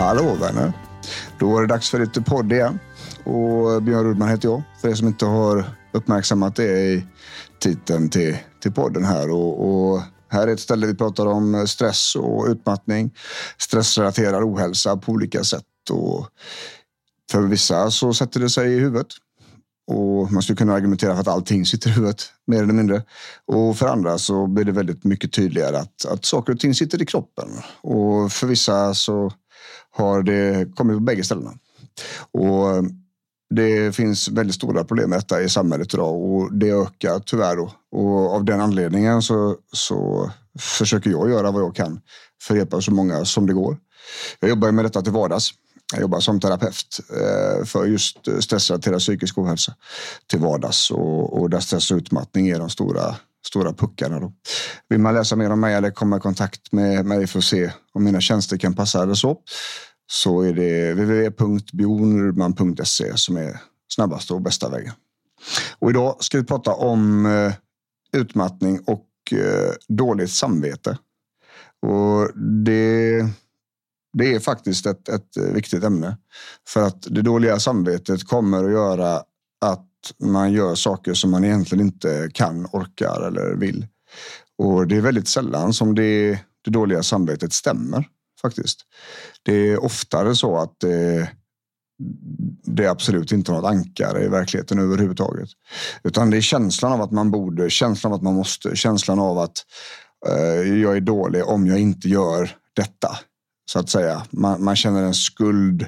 Hallå vänner! Då är det dags för lite podd igen. Och Björn Rudman heter jag. För er som inte har uppmärksammat det i titeln till, till podden här. Och, och här är ett ställe vi pratar om stress och utmattning. Stressrelaterad ohälsa på olika sätt. Och för vissa så sätter det sig i huvudet. Och man skulle kunna argumentera för att allting sitter i huvudet, mer eller mindre. Och för andra så blir det väldigt mycket tydligare att, att saker och ting sitter i kroppen. Och för vissa så har det kommit på bägge ställena. Och det finns väldigt stora problem med detta i samhället idag och det ökar tyvärr. Då. Och av den anledningen så, så försöker jag göra vad jag kan för att hjälpa så många som det går. Jag jobbar med detta till vardags. Jag jobbar som terapeut eh, för just stressrelaterad psykisk ohälsa till vardags och, och där stress och utmattning är de stora stora puckarna. Då. Vill man läsa mer om mig eller komma i kontakt med mig för att se om mina tjänster kan passa eller så, så är det www.bjornrudman.se som är snabbaste och bästa vägen. Och idag ska vi prata om eh, utmattning och eh, dåligt samvete. Och det, det är faktiskt ett, ett eh, viktigt ämne. För att det dåliga samvetet kommer att göra att man gör saker som man egentligen inte kan, orkar eller vill. Och det är väldigt sällan som det, det dåliga samvetet stämmer faktiskt. Det är oftare så att eh, det, det absolut inte har något ankare i verkligheten överhuvudtaget. Utan det är känslan av att man borde, känslan av att man måste, känslan av att eh, jag är dålig om jag inte gör detta. Så att säga. Man, man känner en skuld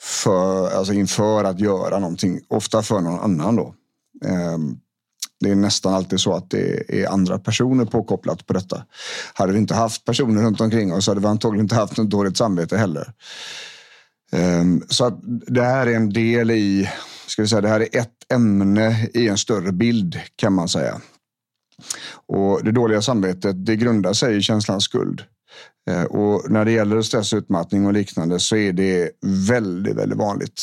för, alltså inför att göra någonting, ofta för någon annan då. Ehm, det är nästan alltid så att det är andra personer påkopplat på detta. Hade vi inte haft personer runt omkring oss hade vi antagligen inte haft något dåligt samvete heller. Ehm, så att det här är en del i, ska vi säga, det här är ett ämne i en större bild kan man säga. Och det dåliga samvetet, det grundar sig i känslans skuld. Eh, och när det gäller stress, utmattning och liknande så är det väldigt, väldigt vanligt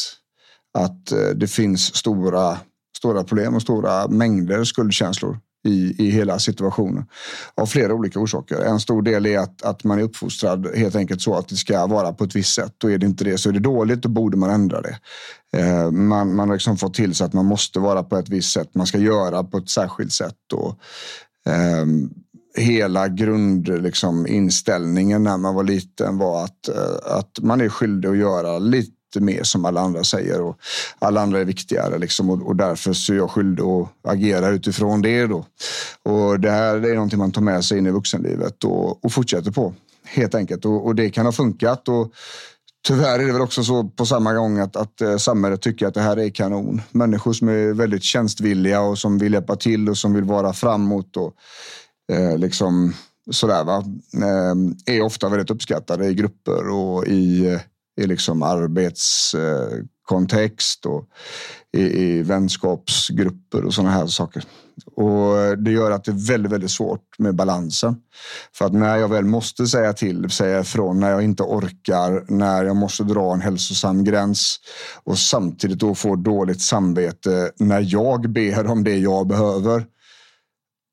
att eh, det finns stora, stora problem och stora mängder skuldkänslor i, i hela situationen. Av flera olika orsaker. En stor del är att, att man är uppfostrad helt enkelt så att det ska vara på ett visst sätt. Och är det inte det så är det dåligt, då borde man ändra det. Eh, man, man har liksom fått till sig att man måste vara på ett visst sätt. Man ska göra på ett särskilt sätt. Och, eh, hela grundinställningen liksom, när man var liten var att, eh, att man är skyldig att göra lite mer som alla andra säger och alla andra är viktigare liksom, och, och därför så är jag skyldig att agera utifrån det. Då. Och det här är någonting man tar med sig in i vuxenlivet och, och fortsätter på helt enkelt och, och det kan ha funkat. Och, Tyvärr är det väl också så på samma gång att, att eh, samhället tycker att det här är kanon. Människor som är väldigt tjänstvilliga och som vill hjälpa till och som vill vara framåt och eh, liksom sådär va, eh, är ofta väldigt uppskattade i grupper och i, i liksom arbetskontext och i, i vänskapsgrupper och sådana här saker. Och det gör att det är väldigt, väldigt svårt med balansen. För att när jag väl måste säga till, säga ifrån, när jag inte orkar, när jag måste dra en hälsosam gräns och samtidigt då få dåligt samvete när jag ber om det jag behöver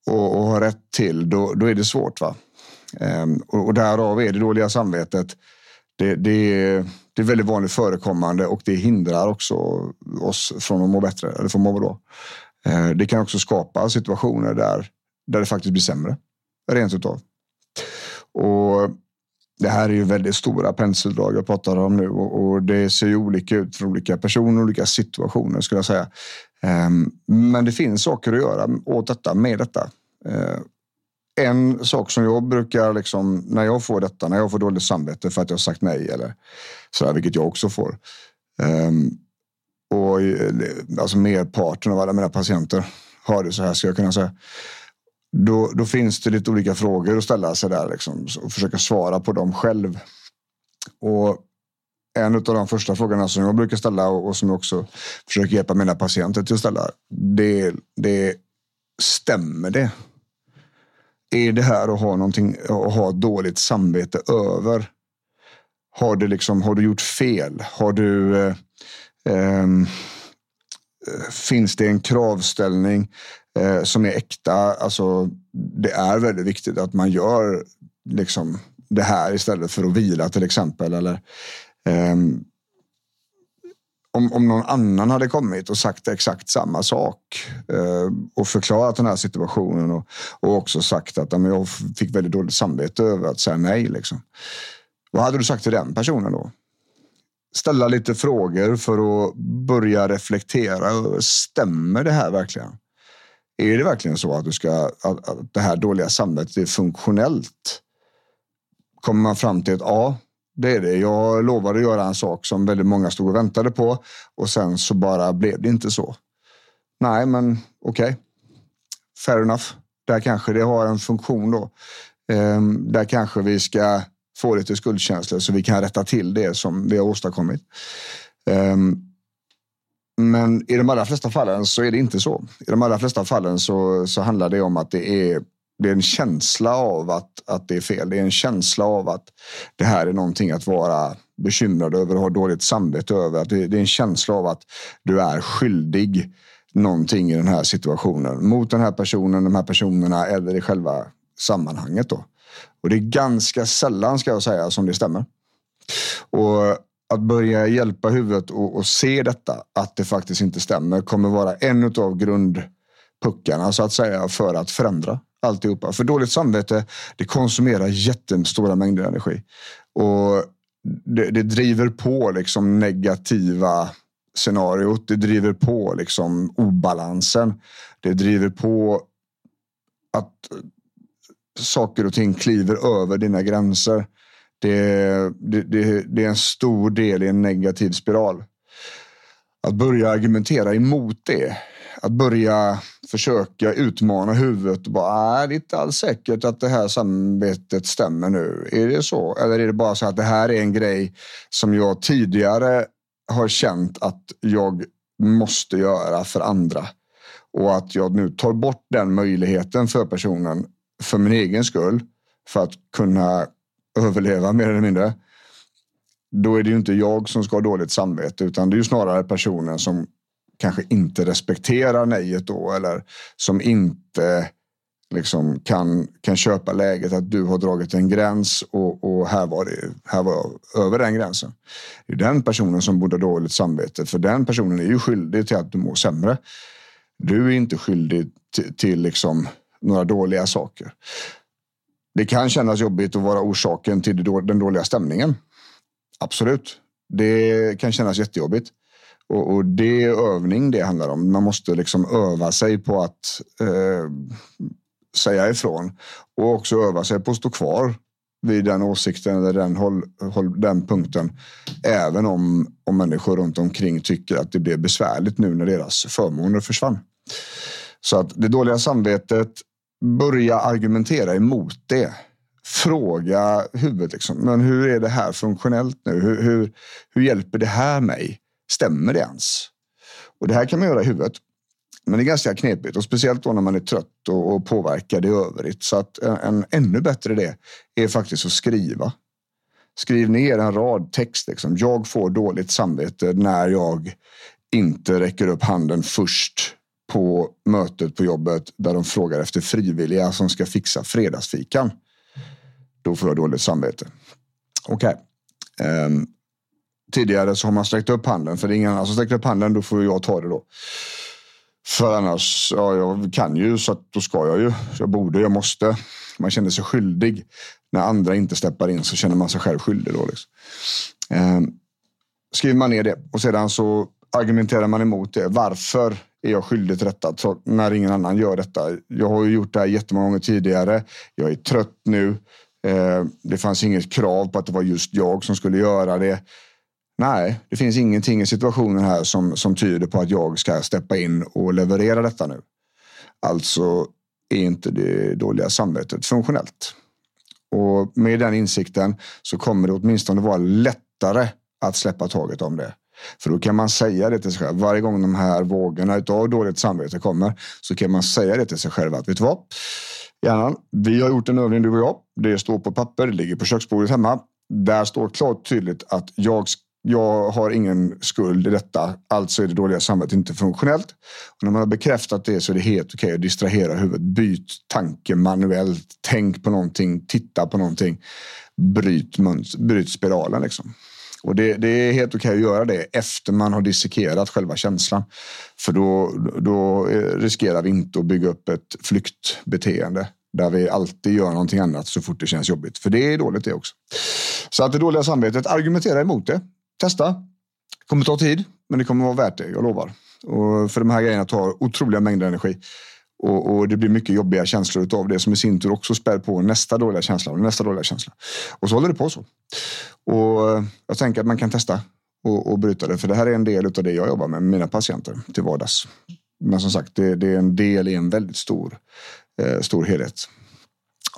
och, och har rätt till, då, då är det svårt. va ehm, och, och därav är det dåliga samvetet. Det, det, är, det är väldigt vanligt förekommande och det hindrar också oss från att må bättre eller från att må bra. Ehm, det kan också skapa situationer där, där det faktiskt blir sämre. Rent utav. Och det här är ju väldigt stora penseldrag jag pratar om nu och, och det ser ju olika ut för olika personer, olika situationer skulle jag säga. Ehm, men det finns saker att göra åt detta med detta. Ehm, en sak som jag brukar, liksom, när jag får detta, när jag får dåligt samvete för att jag har sagt nej eller sådär, vilket jag också får. Ehm, och eh, alltså merparten av alla mina patienter har det så här, ska jag kunna säga. Då, då finns det lite olika frågor att ställa sig där liksom, och försöka svara på dem själv. Och en av de första frågorna som jag brukar ställa och, och som jag också försöker hjälpa mina patienter till att ställa. Det, det stämmer det? Är det här att ha någonting, att ha dåligt samvete över? Har du liksom, har du gjort fel? Har du eh, ehm, eh, finns det en kravställning eh, som är äkta? Alltså, det är väldigt viktigt att man gör liksom det här istället för att vila till exempel. Eller, eh, om, om någon annan hade kommit och sagt exakt samma sak eh, och förklarat den här situationen och, och också sagt att men jag fick väldigt dåligt samvete över att säga nej. Liksom. Vad hade du sagt till den personen då? ställa lite frågor för att börja reflektera. Stämmer det här verkligen? Är det verkligen så att, du ska, att, att det här dåliga samvetet är funktionellt? Kommer man fram till att ja, det är det. Jag lovade att göra en sak som väldigt många stod och väntade på och sen så bara blev det inte så. Nej, men okej. Okay. Fair enough. Där kanske det har en funktion då. Ehm, där kanske vi ska få lite skuldkänslor så vi kan rätta till det som vi har åstadkommit. Ehm, men i de allra flesta fallen så är det inte så. I de allra flesta fallen så, så handlar det om att det är, det är en känsla av att, att det är fel. Det är en känsla av att det här är någonting att vara bekymrad över och ha dåligt samvete över. Att det, det är en känsla av att du är skyldig någonting i den här situationen mot den här personen, de här personerna eller i själva sammanhanget. Då. Och det är ganska sällan ska jag säga som det stämmer. Och att börja hjälpa huvudet och, och se detta, att det faktiskt inte stämmer, kommer vara en av grundpuckarna så att säga för att förändra alltihopa. För dåligt samvete, det konsumerar jättestora mängder energi. Och det, det driver på liksom negativa scenariot. Det driver på liksom obalansen. Det driver på att saker och ting kliver över dina gränser. Det, det, det, det är en stor del i en negativ spiral. Att börja argumentera emot det. Att börja försöka utmana huvudet och bara, äh, är det inte alls säkert att det här samarbetet stämmer nu. Är det så? Eller är det bara så att det här är en grej som jag tidigare har känt att jag måste göra för andra. Och att jag nu tar bort den möjligheten för personen för min egen skull, för att kunna överleva mer eller mindre. Då är det ju inte jag som ska ha dåligt samvete, utan det är ju snarare personen som kanske inte respekterar nejet då eller som inte liksom kan, kan köpa läget att du har dragit en gräns och, och här, var det, här var jag över den gränsen. Det är den personen som borde ha dåligt samvete för den personen är ju skyldig till att du mår sämre. Du är inte skyldig till, till liksom några dåliga saker. Det kan kännas jobbigt att vara orsaken till den dåliga stämningen. Absolut. Det kan kännas jättejobbigt. Och, och det är övning det handlar om. Man måste liksom öva sig på att eh, säga ifrån. Och också öva sig på att stå kvar vid den åsikten eller den, håll, håll, den punkten. Även om, om människor runt omkring tycker att det blev besvärligt nu när deras förmåner försvann. Så att det dåliga samvetet börja argumentera emot det. Fråga huvudet, liksom. men hur är det här funktionellt nu? Hur, hur, hur hjälper det här mig? Stämmer det ens? Och det här kan man göra i huvudet. Men det är ganska knepigt och speciellt då när man är trött och, och påverkad i övrigt. Så att en, en ännu bättre idé är faktiskt att skriva. Skriv ner en rad text. Liksom. Jag får dåligt samvete när jag inte räcker upp handen först på mötet på jobbet där de frågar efter frivilliga som ska fixa fredagsfikan. Då får jag dåligt samvete. Okej. Okay. Um, tidigare så har man sträckt upp handen. För det är ingen annan som sträcker upp handen, då får jag ta det då. För annars, ja, jag kan ju så att då ska jag ju. Jag borde, jag måste. Man känner sig skyldig. När andra inte steppar in så känner man sig själv skyldig. Då, liksom. ehm, skriver man ner det och sedan så argumenterar man emot det. Varför är jag skyldig till detta när ingen annan gör detta? Jag har ju gjort det här jättemånga gånger tidigare. Jag är trött nu. Eh, det fanns inget krav på att det var just jag som skulle göra det. Nej, det finns ingenting i situationen här som, som tyder på att jag ska steppa in och leverera detta nu. Alltså är inte det dåliga samvetet funktionellt. Och med den insikten så kommer det åtminstone vara lättare att släppa taget om det. För då kan man säga det till sig själv. Varje gång de här vågorna av dåligt samvete kommer så kan man säga det till sig själv att vet du vad? Hjärnan, vi har gjort en övning du och jag. Det står på papper, det ligger på köksbordet hemma. Där står klart tydligt att jag jag har ingen skuld i detta, alltså är det dåliga samvetet inte funktionellt. Och när man har bekräftat det så är det helt okej att distrahera huvudet. Byt tanke manuellt, tänk på någonting, titta på någonting. Bryt, bryt spiralen liksom. Och det, det, är helt okej att göra det efter man har dissekerat själva känslan. För då, då eh, riskerar vi inte att bygga upp ett flyktbeteende där vi alltid gör någonting annat så fort det känns jobbigt. För det är dåligt det också. Så att det dåliga samvetet, argumentera emot det. Testa. Det kommer ta tid, men det kommer vara värt det, jag lovar. Och för de här grejerna tar otroliga mängder energi. Och, och, det blir mycket jobbiga känslor av det som i sin tur också spär på nästa dåliga känsla och nästa dåliga känsla. Och så håller det på så. Och jag tänker att man kan testa och, och bryta det. För det här är en del av det jag jobbar med med mina patienter till vardags. Men som sagt, det, det är en del i en väldigt stor, eh, stor helhet.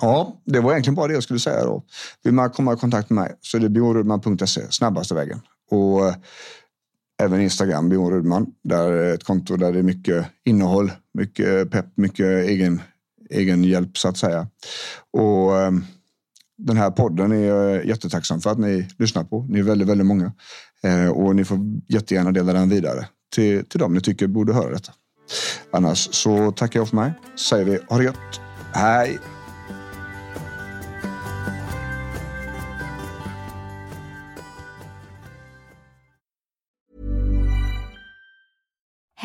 Ja, det var egentligen bara det jag skulle säga då. Vill man komma i kontakt med mig så är det bjornrudman.se, snabbaste vägen. Och även Instagram, Björn Rudman. Där är ett konto där det är mycket innehåll, mycket pepp, mycket egen, egen hjälp så att säga. Och ehm, den här podden är jag jättetacksam för att ni lyssnar på. Ni är väldigt, väldigt många. Eh, och ni får jättegärna dela den vidare till, till dem ni tycker borde höra detta. Annars så tackar jag för mig. Säger vi ha det gött. Hej!